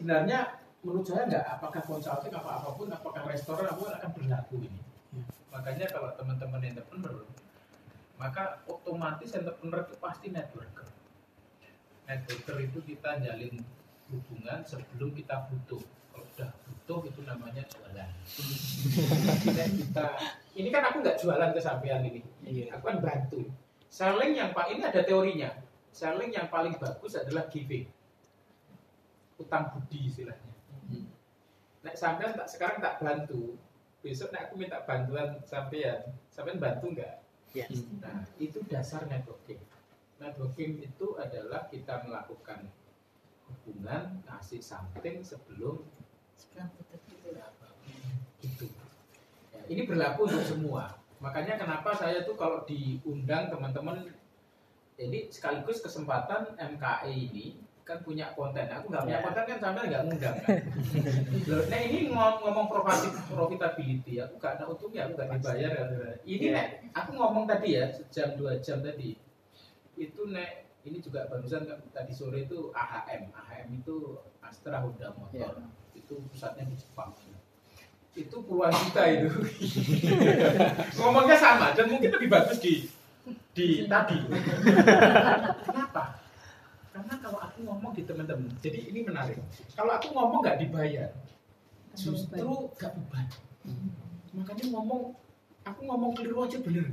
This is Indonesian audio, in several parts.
sebenarnya menurut saya nggak apakah consulting apa apa pun apakah restoran apa pun akan berlaku ini. Hmm. makanya kalau teman-teman entrepreneur maka otomatis entrepreneur itu pasti networker. Networker itu kita jalin hubungan sebelum kita butuh. Kalau sudah butuh itu namanya jualan. Kita ini kan aku nggak jualan ke sampean ini. Iya. aku kan bantu. Selling yang pak ini ada teorinya. Selling yang paling bagus adalah giving utang budi istilahnya. Hmm. Nek sampean tak sekarang tak bantu besok nek aku minta bantuan sampean sampean bantu nggak? Yes. nah itu dasar networking. Networking itu adalah kita melakukan hubungan ngasih something sebelum itu Ya, ini berlaku untuk semua. Makanya kenapa saya tuh kalau diundang teman-teman jadi sekaligus kesempatan MKE ini kan punya konten. Aku nggak punya Ya. konten kan sampai nggak ngundang kan? Nah ini ngom- ngomong profit profitability aku gak ada untungnya aku gak dibayar kan. ini Ya. nek aku ngomong tadi ya sejam dua jam tadi itu nek ini juga barusan kan tadi sore itu AHM AHM itu Astra Honda Motor. Itu pusatnya di Jepang. Itu puluhan juta itu. Ngomongnya sama dan mungkin lebih bagus di di tadi. Kenapa karena kalau aku ngomong di teman-teman jadi ini menarik. Kalau aku ngomong nggak dibayar justru gak beban. Makanya ngomong aku ngomong keliru aja bener.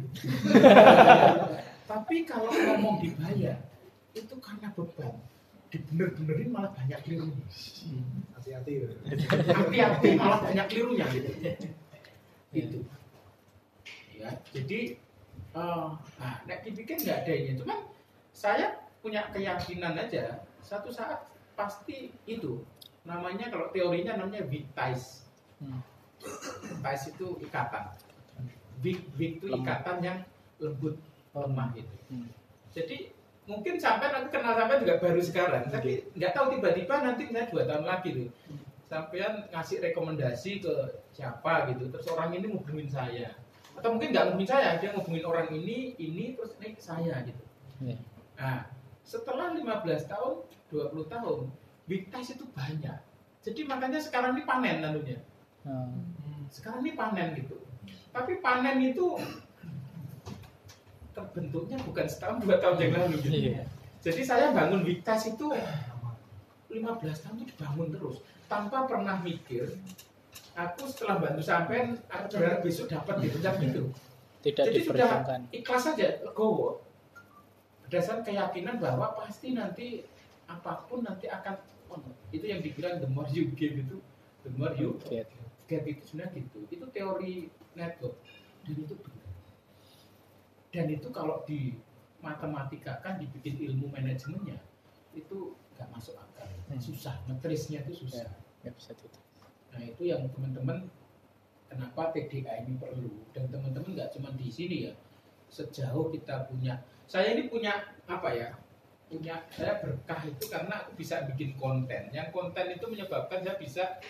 Tapi kalau ngomong dibayar itu karena beban. Dibener-benerin malah banyak kelirunya. Hati-hati hati-hati malah banyak kelirunya. Gitu. Itu ya jadi eh nah nek dibikin nggak ada ini. Cuman saya punya keyakinan aja satu saat pasti itu. Namanya kalau teorinya namanya weak ties Hmm. ties itu ikatan. Weak weak itu ikatan yang lembut lemah gitu Hmm. jadi mungkin sampai aku kenal sampai juga baru sekarang. Tapi nggak tahu tiba-tiba nanti saya dua tahun lagi tuh. Sampean ngasih rekomendasi ke siapa gitu terus orang ini ngubungin saya. Atau mungkin nggak ngubungin saya dia ngubungin orang ini ini terus ini ke saya gitu. Iya. nah setelah 15 tahun 20 tahun big ties itu banyak. Jadi makanya sekarang ini panen lalunya. Hmm. sekarang ini panen gitu. Tapi panen itu terbentuknya bukan setahun dua tahun yang lalu gitu. Iya. jadi saya bangun Wiktas itu 15 tahun itu dibangun terus. Tanpa pernah mikir aku setelah bantu sampean aku berharap besok dapat gitu gitu Tidak Jadi sudah ikhlas saja legowo berdasarkan keyakinan bahwa pasti nanti apa pun nanti akan on. itu yang dibilang the more you give itu the more you Get. get. Itu sebenarnya gitu. Itu teori network. Dan itu benar. Dan itu kalau di matematika kan dibikin ilmu manajemennya itu nggak masuk akal. Hmm. susah. Metrisnya itu susah. Ya bisa tidak. nah itu yang teman-teman kenapa TDA ini perlu? Dan teman-teman nggak cuma di sini ya. Sejauh kita punya saya ini punya apa ya punya saya berkah itu karena aku bisa bikin konten yang konten itu menyebabkan saya bisa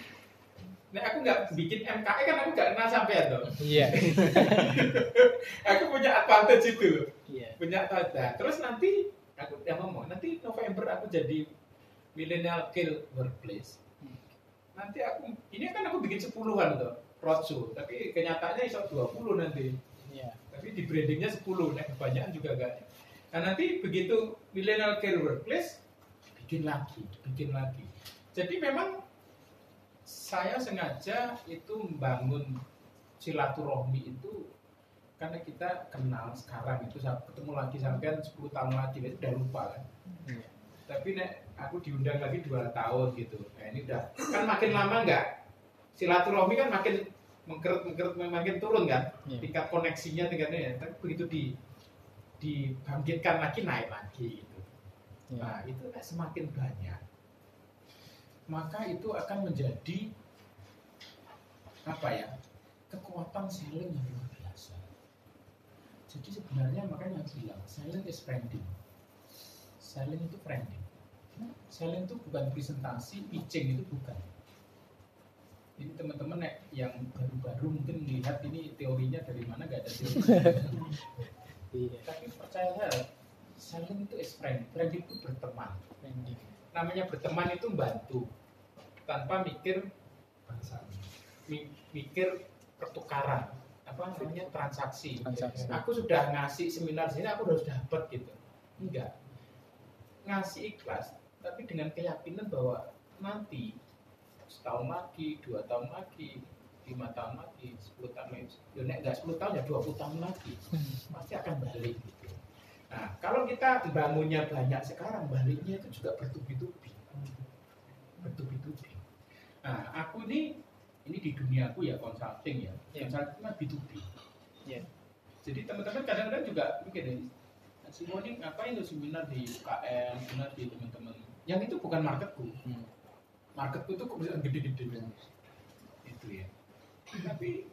Nah, aku nggak bikin MKE kan aku nggak kenal sampean tuh. Iya. Aku punya advantage itu loh. Iya. punya tanda. Terus nanti aku yang ngomong, nanti November aku jadi millennial kill workplace. Nanti aku ini kan aku bikin sepuluhan tuh roadshow, tapi kenyataannya iso 20 nanti. Iya. Tapi di brandingnya 10, nah kebanyakan juga enggak. Nah nanti begitu millennial care workplace bikin lagi, bikin lagi. Jadi memang saya sengaja itu membangun silaturahmi itu karena kita kenal sekarang itu saya ketemu lagi sampean 10 tahun lagi udah lupa kan. Iya. Tapi nek aku diundang lagi dua tahun gitu. Nah ini udah kan makin lama enggak silaturahmi kan makin mengkeret mengkeret makin turun kan Iya. tingkat koneksinya tingkatnya ya. tapi begitu di dibangkitkan lagi naik lagi gitu. Iya. Nah itu semakin banyak maka itu akan menjadi apa ya kekuatan selling yang luar biasa. Jadi sebenarnya makanya aku bilang selling is branding. Selling itu branding. Selling itu bukan presentasi, pitching itu bukan. Ini teman-teman yang baru-baru mungkin melihat ini teorinya dari mana gak ada teori. Saya, selling itu is friend. Friend itu berteman. Namanya berteman itu membantu. tanpa mikir Bangsa. mi- mikir pertukaran apa namanya transaksi. transaksi Aku sudah ngasih seminar sini aku harus dapat gitu. Enggak. Ngasih ikhlas tapi dengan keyakinan bahwa nanti setahun lagi, dua tahun lagi, lima tahun lagi, sepuluh tahun lagi, ya nek enggak sepuluh tahun ya dua puluh tahun lagi pasti akan balik gitu. Nah kalau kita bangunnya banyak sekarang baliknya itu juga bertubi-tubi, bertubi-tubi. Nah aku ini ini di dunia aku ya consulting ya, Iya. consulting kan B2B. Iya. Jadi teman-teman kadang-kadang juga mikir nih, si Moni ngapain tuh seminar di UKM, seminar di teman-teman. Yang itu bukan marketku. Hmm. Marketku itu kok bisa gede-gede Itu ya. Tapi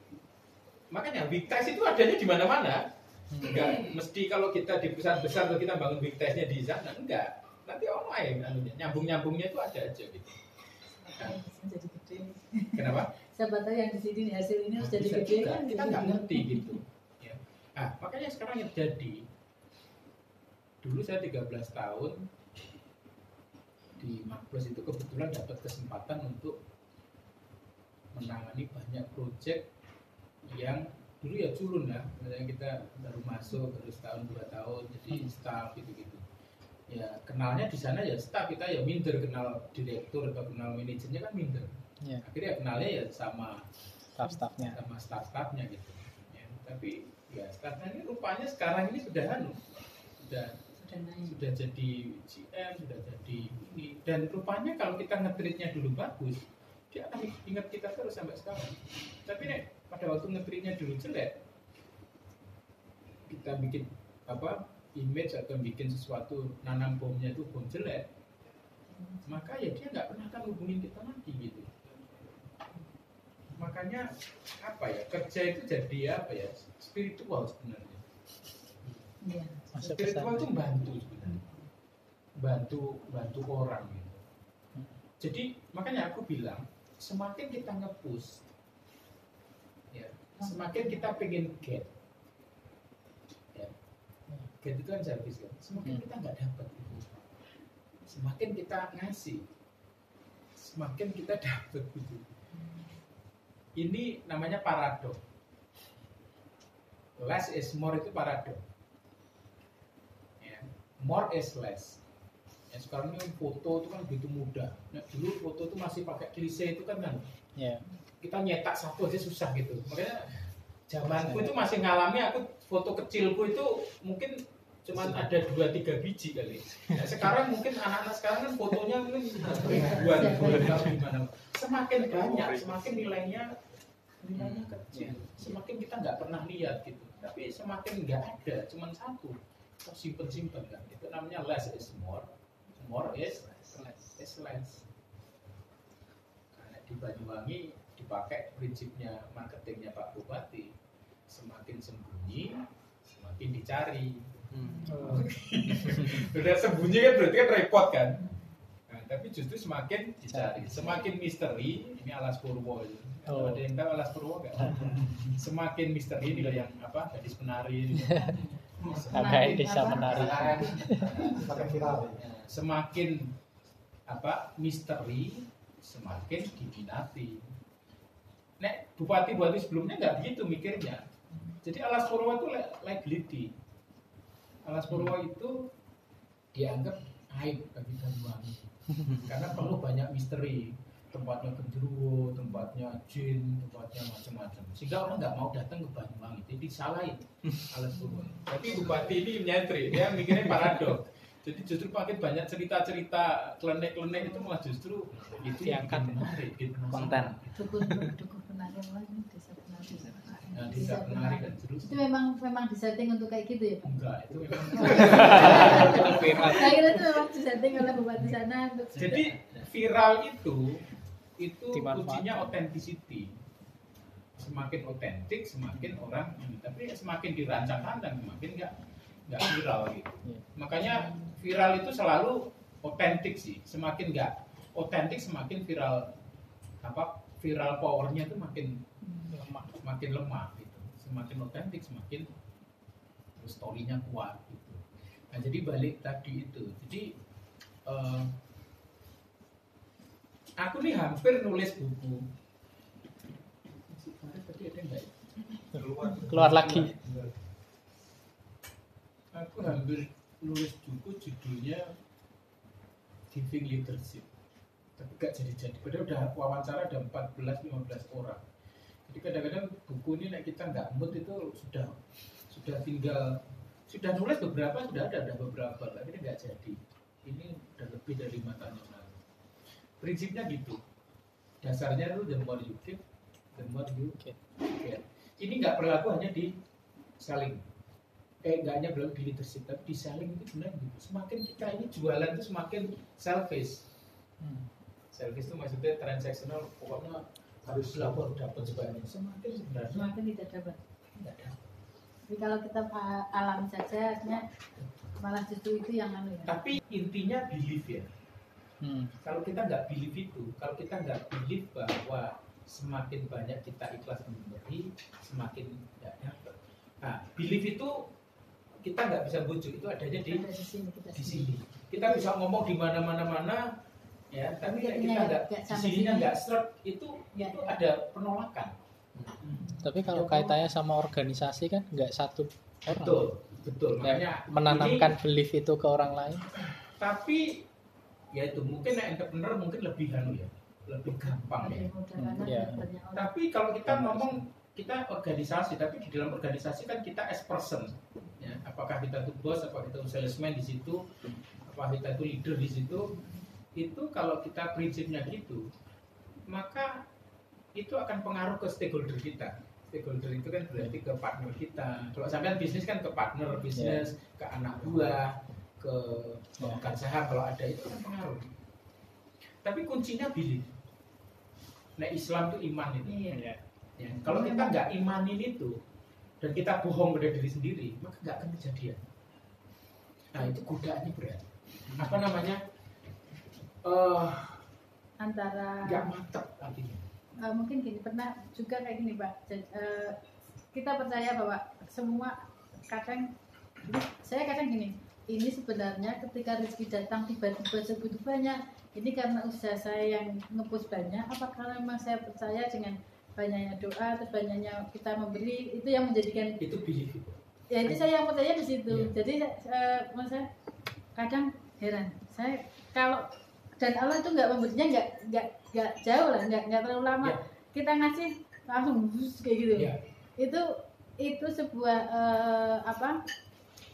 makanya big test itu adanya di mana-mana. Enggak mesti kalau kita di perusahaan besar kalau kita bangun big testnya di sana enggak. Nanti online anunya nyambung-nyambungnya itu ada aja gitu. Bisa jadi gede. Kenapa? Siapa tahu yang di sini hasil ini harus jadi gede kan? Kita nggak ngerti gitu. Ya. Nah, makanya sekarang yang jadi dulu saya 13 tahun di Makpus itu kebetulan dapat kesempatan untuk menangani banyak proyek yang dulu ya culun lah misalnya kita baru masuk baru setahun dua tahun jadi staff gitu gitu ya kenalnya di sana ya staff kita ya minder kenal direktur atau kenal manajernya kan minder. Iya. akhirnya kenalnya ya sama staff-staffnya. sama staff-staffnya gitu. Ya, tapi ya staffnya ini rupanya sekarang ini sudah anu sudah Sudah naik. sudah jadi GM sudah jadi ini. Dan rupanya kalau kita ngetritnya dulu bagus dia akan ingat kita terus sampai sekarang. Tapi nih pada waktu ngetritnya dulu jelek kita bikin apa image atau bikin sesuatu nanam bomnya itu bom jelek maka ya dia nggak pernah akan hubungin kita lagi gitu. Makanya apa ya kerja itu jadi apa ya spiritual sebenarnya. Ke spiritual itu bantu sebenarnya. Bantu bantu orang gitu. Jadi makanya aku bilang semakin kita ngepush ya semakin kita pengen get ya. Get itu kan service kan. Semakin Hmm. kita nggak dapat itu semakin kita ngasih semakin kita dapat gitu ini namanya paradok less is more itu paradok ya. more is less. Ya sekarang ini foto itu kan begitu mudah. Nah, dulu foto itu masih pakai klise itu kan kan ya kita nyetak satu aja susah gitu. Makanya zamanku itu masih ngalami aku foto kecilku itu mungkin cuman ada dua tiga biji kali. Nah, sekarang mungkin anak-anak sekarang kan fotonya mungkin ribuan tahu gimana. Semakin banyak semakin nilainya nilainya kecil. Semakin kita nggak pernah lihat gitu. Tapi semakin nggak ada cuman satu. Oh, simpen simpen kan. Itu namanya less is more. More is is less. Karena di Banyuwangi dipakai prinsipnya marketingnya Pak Bupati semakin sembunyi semakin dicari. Udah sembunyi kan berarti kan repot kan? Nah, tapi justru semakin dicari. semakin misteri ini alas purwo Oh. ada yang tahu alas purwo nggak? Semakin misteri ini loh yang apa gadis penari ini. agak desa menari. Makin viral. Nah, semakin apa misteri semakin diminati nek bupati bupati sebelumnya nggak begitu mikirnya jadi alas purwo itu li- liability alas purwo itu dianggap aib bagi Banyuwangi karena perlu banyak misteri tempatnya genderuwo, tempatnya jin, tempatnya macam-macam. Sehingga orang nggak mau datang ke Banyuwangi. Jadi disalahin alas purwo. Tapi bupati ini menyentri, dia mikirnya paradok. Jadi justru makin banyak cerita-cerita klenek-klenek itu malah justru itu yang Diangkat. bikin menarik, bikin Konten. Dukun dukun penari apa ini desa penari. Nah, desa penari dan Itu memang memang disetting untuk kayak gitu ya Pak? Enggak, itu memang Saya kira itu memang disetting oleh bupati sana untuk Jadi viral itu itu kuncinya authenticity. Semakin otentik, semakin orang. Tapi semakin dirancang-rancang, semakin nggak nggak viral gitu. Iya. Makanya viral itu selalu otentik sih. Semakin nggak otentik, semakin viral apa viral powernya itu makin lemah semakin lemah gitu. Semakin otentik, semakin story-nya kuat gitu. Nah, jadi balik tadi itu. Jadi eh, aku nih hampir nulis buku ya? Keluar. Keluar lagi. Aku hampir nulis buku judulnya Giving Leadership. Tapi gak jadi-jadi. Padahal udah wawancara ada 14-15 orang. Jadi kadang-kadang buku ini nek kita nggak mood itu sudah sudah tinggal sudah nulis beberapa sudah ada ada beberapa. Tapi nggak jadi. Ini udah lebih dari lima tahun yang lalu. Prinsipnya gitu. Dasarnya itu the more you give the more you Get. ini nggak berlaku hanya di selling nggak hanya belum di leadership tapi di selling itu sebenarnya gitu? Semakin kita ini jualan itu semakin selfish. Hmm. selfish itu maksudnya transaksional pokoknya harus lapor dapat sebanyak semakin sebenarnya. Semakin tidak dapat. Nggak dapat. Tapi kalau kita alami saja artinya malah justru itu yang anu ya. Tapi intinya belief ya. Hmm. kalau kita nggak believe itu kalau kita nggak believe bahwa semakin banyak kita ikhlas memberi semakin nggak dapat. Nah belief itu kita nggak bisa bujuk itu adanya di ada di sini kita di sini kita bisa ngomong di mana mana mana ya tapi ketika kita nggak di sininya sini. nggak seret itu Ya, itu ya. ada penolakan Tapi kalau kaitannya sama organisasi kan nggak satu orang. betul betul Ya, makanya menanamkan ini- belief itu ke orang lain. tapi ya itu mungkin entrepreneur mungkin lebih anu ya lebih gampang ya banyak orang Tapi kalau kita ngomong kita organisasi, tapi di dalam organisasi kan kita as person. Ya, apakah kita itu bos, apakah kita itu salesman di situ, apakah kita itu leader di situ, itu kalau kita prinsipnya gitu, maka itu akan pengaruh ke stakeholder kita. Stakeholder itu kan berarti ke partner kita. Kalau sampean bisnis kan ke partner bisnis, ke anak buah, ke pemegang saham kalau ada itu kan pengaruh. Tapi kuncinya belief. Nah Islam itu iman itu. iya Ya, kalau kita nggak imanin itu dan kita bohong pada diri sendiri, maka nggak akan kejadian. Nah itu godaannya berat. Apa namanya? Eh, antara nggak mantap artinya. Eh, mungkin gini pernah juga kayak gini pak eh, kita percaya bahwa semua kadang saya kadang gini ini sebenarnya ketika rezeki datang tiba-tiba segitu banyak ini karena usaha saya yang ngepush banyak apa karena memang saya percaya dengan banyaknya doa atau banyaknya kita memberi itu yang menjadikan Itu belief itu. ya itu saya yang percaya di situ Iya. jadi menurut saya kadang heran saya kalau dan Allah itu nggak memberinya nggak nggak nggak jauh lah nggak nggak terlalu lama Iya. kita ngasih langsung bus kayak gitu Iya. itu itu sebuah eh, apa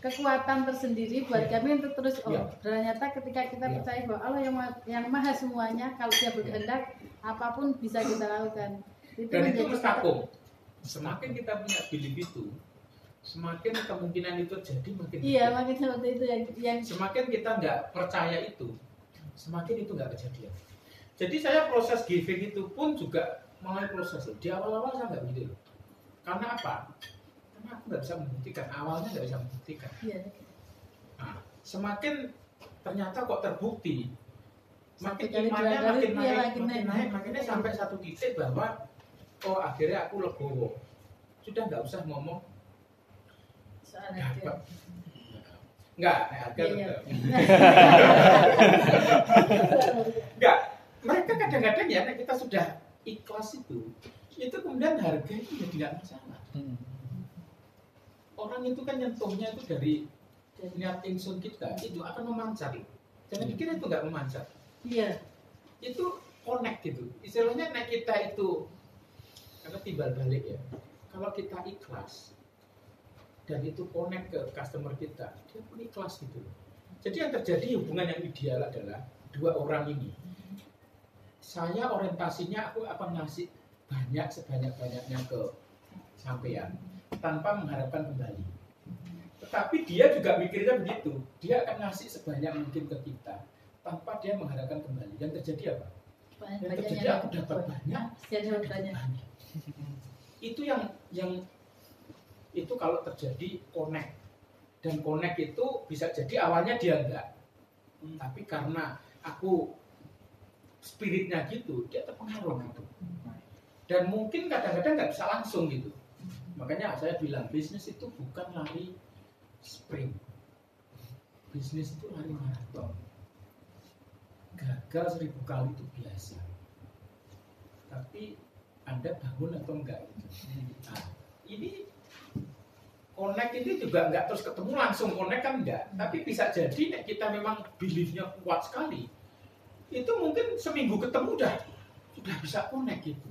kekuatan tersendiri buat Iya. kami untuk terus oh Iya. ternyata ketika kita Iya. percaya bahwa Allah yang yang maha semuanya kalau dia berkehendak apa pun bisa kita lakukan itu Dan itu mustaqim. Semakin kita punya belief itu, semakin kemungkinan itu terjadi makin iya makin seperti itu yang yang semakin kita nggak percaya itu, semakin itu nggak kejadian. Jadi saya proses giving itu pun juga mulai proses. Di awal-awal saya nggak begitu loh. Karena apa? Karena aku nggak bisa membuktikan. Awalnya nggak bisa membuktikan. iya Nah, semakin ternyata kok terbukti, makin imannya kali, makin iya, naik, makin makin naik. naik, makinnya sampai satu titik bahwa oh akhirnya aku legowo. Sudah nggak usah ngomong soal dapat. harga. Iya, iya. Enggak, mereka kadang-kadang ya kita sudah ikhlas itu, itu kemudian harga itu jadi nggak masalah. Hmm. Orang itu kan nyentuhnya itu dari niat insun kita, itu akan memancar. Jangan pikir itu nggak memancar. Iya, Itu connect gitu. Istilahnya nek kita itu karena timbal balik ya. Kalau kita ikhlas dan itu connect ke customer kita, dia pun ikhlas gitu. Jadi yang terjadi hubungan yang ideal adalah dua orang ini. Saya orientasinya aku akan ngasih banyak sebanyak-banyaknya ke sampean tanpa mengharapkan kembali. Tetapi dia juga mikirnya begitu. Dia akan ngasih sebanyak mungkin ke kita tanpa dia mengharapkan kembali. Yang terjadi apa? banyak Yang terjadi banyaknya aku dapat banyak, banyak banyak. Itu yang yang itu kalau terjadi connect dan connect itu bisa jadi awalnya dia enggak, tapi karena aku spiritnya gitu, dia terpengaruh gitu. Dan mungkin kadang-kadang nggak bisa langsung gitu. Makanya saya bilang bisnis itu bukan lari sprint. Bisnis itu lari maraton. Gagal seribu kali itu biasa. tapi anda bangun atau enggak? Gitu. Nah, ini connect ini juga enggak terus ketemu langsung connect kan enggak? Tapi bisa jadi nek kita memang beliefnya kuat sekali itu mungkin seminggu ketemu udah sudah bisa connect gitu.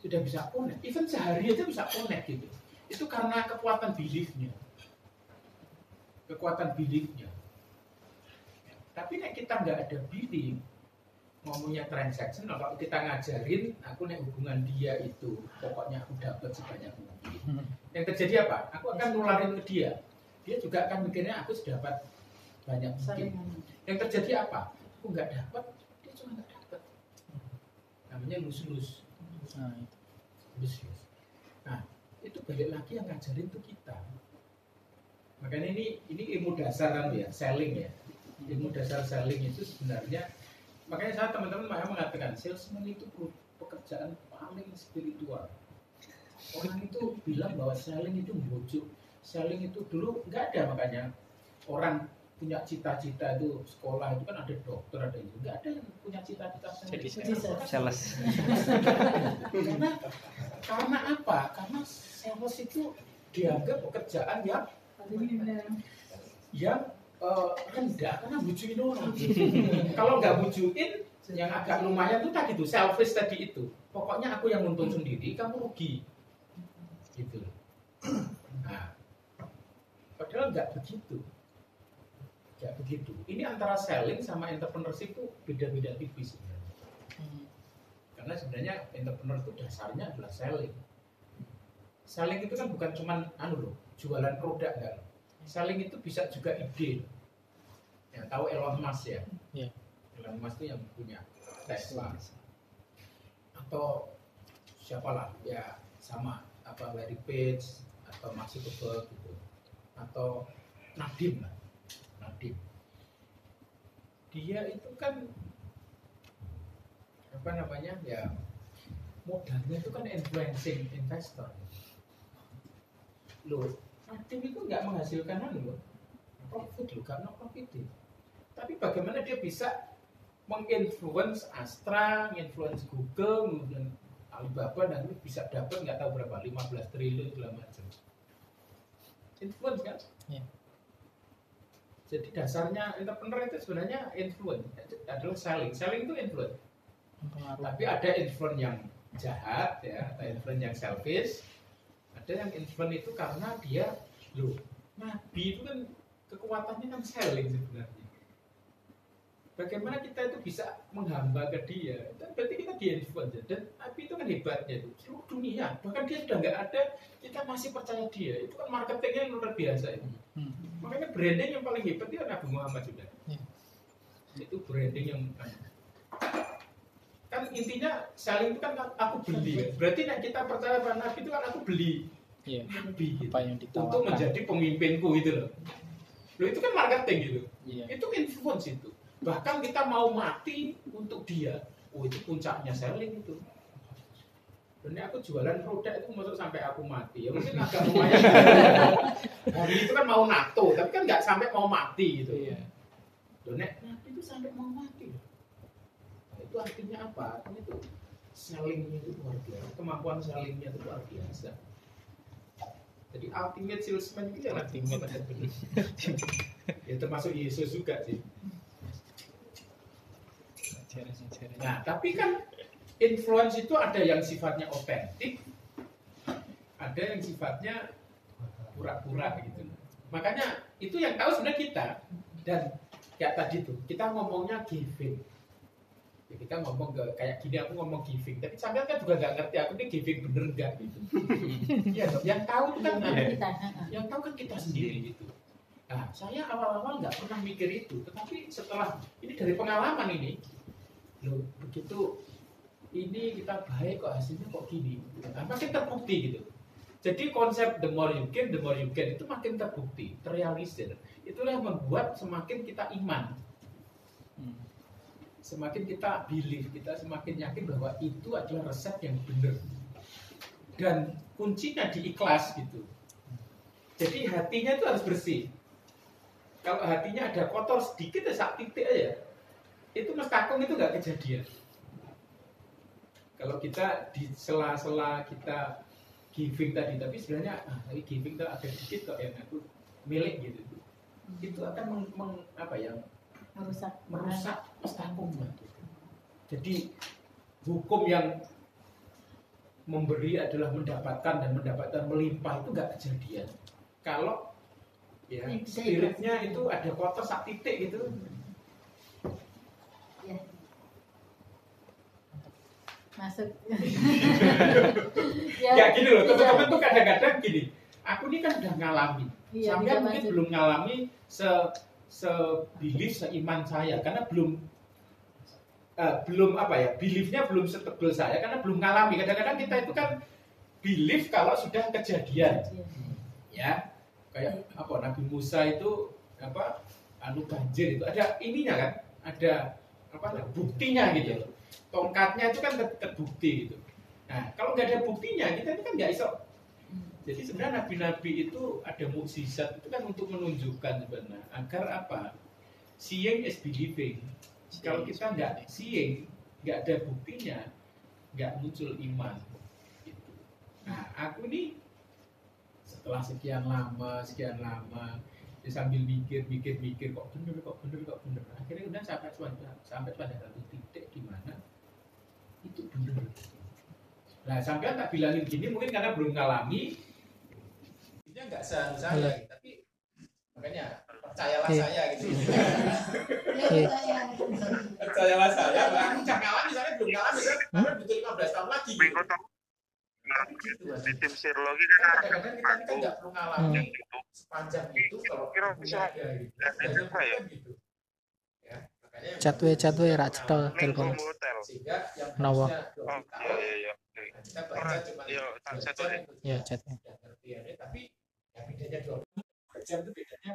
Sudah bisa connect. Even sehari aja bisa connect gitu. Itu karena kekuatan beliefnya kekuatan beliefnya tapi nek kita nggak ada belief ngomongnya transaction kalau kita ngajarin aku nek hubungan dia itu pokoknya aku dapat sebanyak mungkin. Yang terjadi apa? Aku akan nularin ke dia. Dia juga akan mikirnya aku sudah dapat banyak mungkin. Yang terjadi apa? Aku nggak dapat dia cuma nggak dapat namanya lus-lus. Nah, itu. bisnis. Nah, itu balik lagi yang ngajarin tuh kita. Makanya ini ini ilmu dasar kan ya, selling ya. Ilmu dasar selling itu sebenarnya makanya saya teman-teman makanya mengatakan salesman itu pekerjaan paling spiritual. Orang itu bilang bahwa selling itu bujuk. Selling itu dulu nggak ada makanya orang punya cita-cita itu sekolah itu kan ada dokter ada itu nggak ada yang punya cita-cita. Jadi sales. karena karena apa? Karena sales itu dianggap pekerjaan yang yang eh, rendah karena bujuin orang. Kalau nggak bujuin, yang agak lumayan tuh tadi tuh selfish tadi itu. Pokoknya aku yang untung sendiri, kamu rugi. Gitu. Nah, padahal nggak begitu. Nggak begitu. Ini antara selling sama entrepreneurship itu beda-beda tipis sebenarnya. Karena sebenarnya entrepreneur itu dasarnya adalah selling. Selling itu kan bukan cuman anu loh, jualan produk enggak. Selling itu bisa juga ide. Ya, tahu Elon Musk ya? Iya. Elon Musk itu yang punya Tesla. Atau siapa lah ya sama apa Larry Page atau Mark Zuckerberg gitu. Atau Nadim lah. Nadim. Dia itu kan apa namanya ya modalnya itu kan influencing investor loh Nadim itu nggak menghasilkan anu loh. Profit loh karena profit tapi bagaimana dia bisa menginfluence Astra, menginfluence Google, kemudian Alibaba dan itu bisa dapat nggak tahu berapa 15 triliun segala macam. Influence kan? Iya. jadi dasarnya entrepreneur itu sebenarnya influence adalah selling. Selling itu influence. Pengaruh. tapi ada influence yang jahat ya ada influence yang selfish ada yang influence itu karena dia loh nabi itu kan kekuatannya kan selling sebenarnya. Bagaimana kita itu bisa menghamba ke dia? Dan berarti kita di influence dan nabi itu kan hebatnya itu. Seluruh dunia. Bahkan dia sudah nggak ada kita masih percaya dia. Itu kan marketingnya yang luar biasa itu Hmm. makanya branding yang paling hebat itu Nabi Muhammad sudah Iya. itu branding yang kan intinya selling itu kan aku beli ya. berarti nek kita percaya pada Nabi itu kan aku beli Iya. Nabi gitu. Apa yang untuk ditawarkan? menjadi pemimpinku gitu loh loh itu kan marketing gitu Iya. itu influence itu bahkan kita mau mati untuk dia oh itu puncaknya selling itu dan aku jualan produk itu masuk sampai aku mati ya mungkin agak lumayan hari itu kan mau nato tapi kan nggak sampai mau mati gitu Iya. Loh, nek nabi itu sampai mau mati. Nah, itu artinya apa artinya itu sellingnya itu luar biasa kemampuan sellingnya itu luar biasa jadi ultimate salesman itu ya Nabi Ultimate. Ya termasuk Yesus juga sih. Nah, tapi kan influence itu ada yang sifatnya otentik, ada yang sifatnya pura-pura gitu. Makanya itu yang tahu sebenarnya kita. Dan kayak tadi tuh, kita ngomongnya giving. Ya, kita ngomong ke kayak gini aku ngomong giving, tapi sampai kan juga nggak ngerti aku ini giving bener nggak gitu. Iya, yang tahu kan Yang kita, yang tahu kan kita sendiri gitu. Nah, saya awal-awal nggak pernah mikir itu, tetapi setelah ini dari pengalaman ini, loh begitu ini kita baik kok hasilnya kok gini, nah, makin terbukti gitu. Jadi konsep the more you gain, the more you gain itu makin terbukti, terrealisir. Itulah yang membuat semakin kita iman. Semakin kita believe, kita semakin yakin bahwa itu adalah resep yang benar. Dan kuncinya di ikhlas gitu. Jadi hatinya itu harus bersih. Kalau hatinya ada kotor sedikit ya sak titik aja, itu mestakung itu nggak kejadian. kalau kita di sela-sela kita giving tadi tapi sebenarnya ah, tapi giving tuh ada dikit kok yang aku milik gitu itu akan meng, meng- apa ya merusak. Merusak istakum jadi hukum yang memberi adalah mendapatkan dan mendapatkan melimpah itu nggak kejadian. Kalau ya spiritnya itu ada kotor sak titik gitu. Ya. masuk. Ya gini loh teman-teman tuh kadang-kadang gini aku ini kan udah ngalami. Iya, sampai mungkin masuk. belum ngalami se se belief seiman saya. Karena belum eh, belum apa ya beliefnya belum setebal saya karena belum ngalami. Kadang-kadang kita itu kan belief kalau sudah kejadian. Ya kayak apa Nabi Musa itu apa anu banjir itu. Ada ininya kan ada apa buktinya gitu. Tongkatnya itu kan ter- terbukti gitu. Nah kalau nggak ada buktinya kita ini kan nggak iso jadi sebenarnya nabi-nabi itu ada mukjizat itu kan untuk menunjukkan sebenarnya. Agar apa? Seeing is believing. Kalau kita nggak seeing nggak ada buktinya nggak muncul iman. Gitu. nah aku ini setelah sekian lama sekian lama ya sambil mikir mikir mikir kok bener kok bener kok bener. Akhirnya udah sampai pada sampai pada satu titik di mana itu bener. Nah sampai tak bilangin gini mungkin karena belum ngalami nggak sah saya gitu. tapi makanya percayalah Iya. saya gitu Iya. percayalah saya aku cak ngalami saya belum ngalami kan Hmm? karena butuh 15 tahun lagi gitu. Gitu, di tim sirlogi Kan kadang-kadang kita ini kan nggak perlu ngalami itu sepanjang itu kalau Kira bisa ada gitu. ya? gitu. Ya, rak cetol Nawa. harusnya 20 oh iya iya nah, Iya, Iya, ngerti ya, tapi ya bedanya 20 jam itu bedanya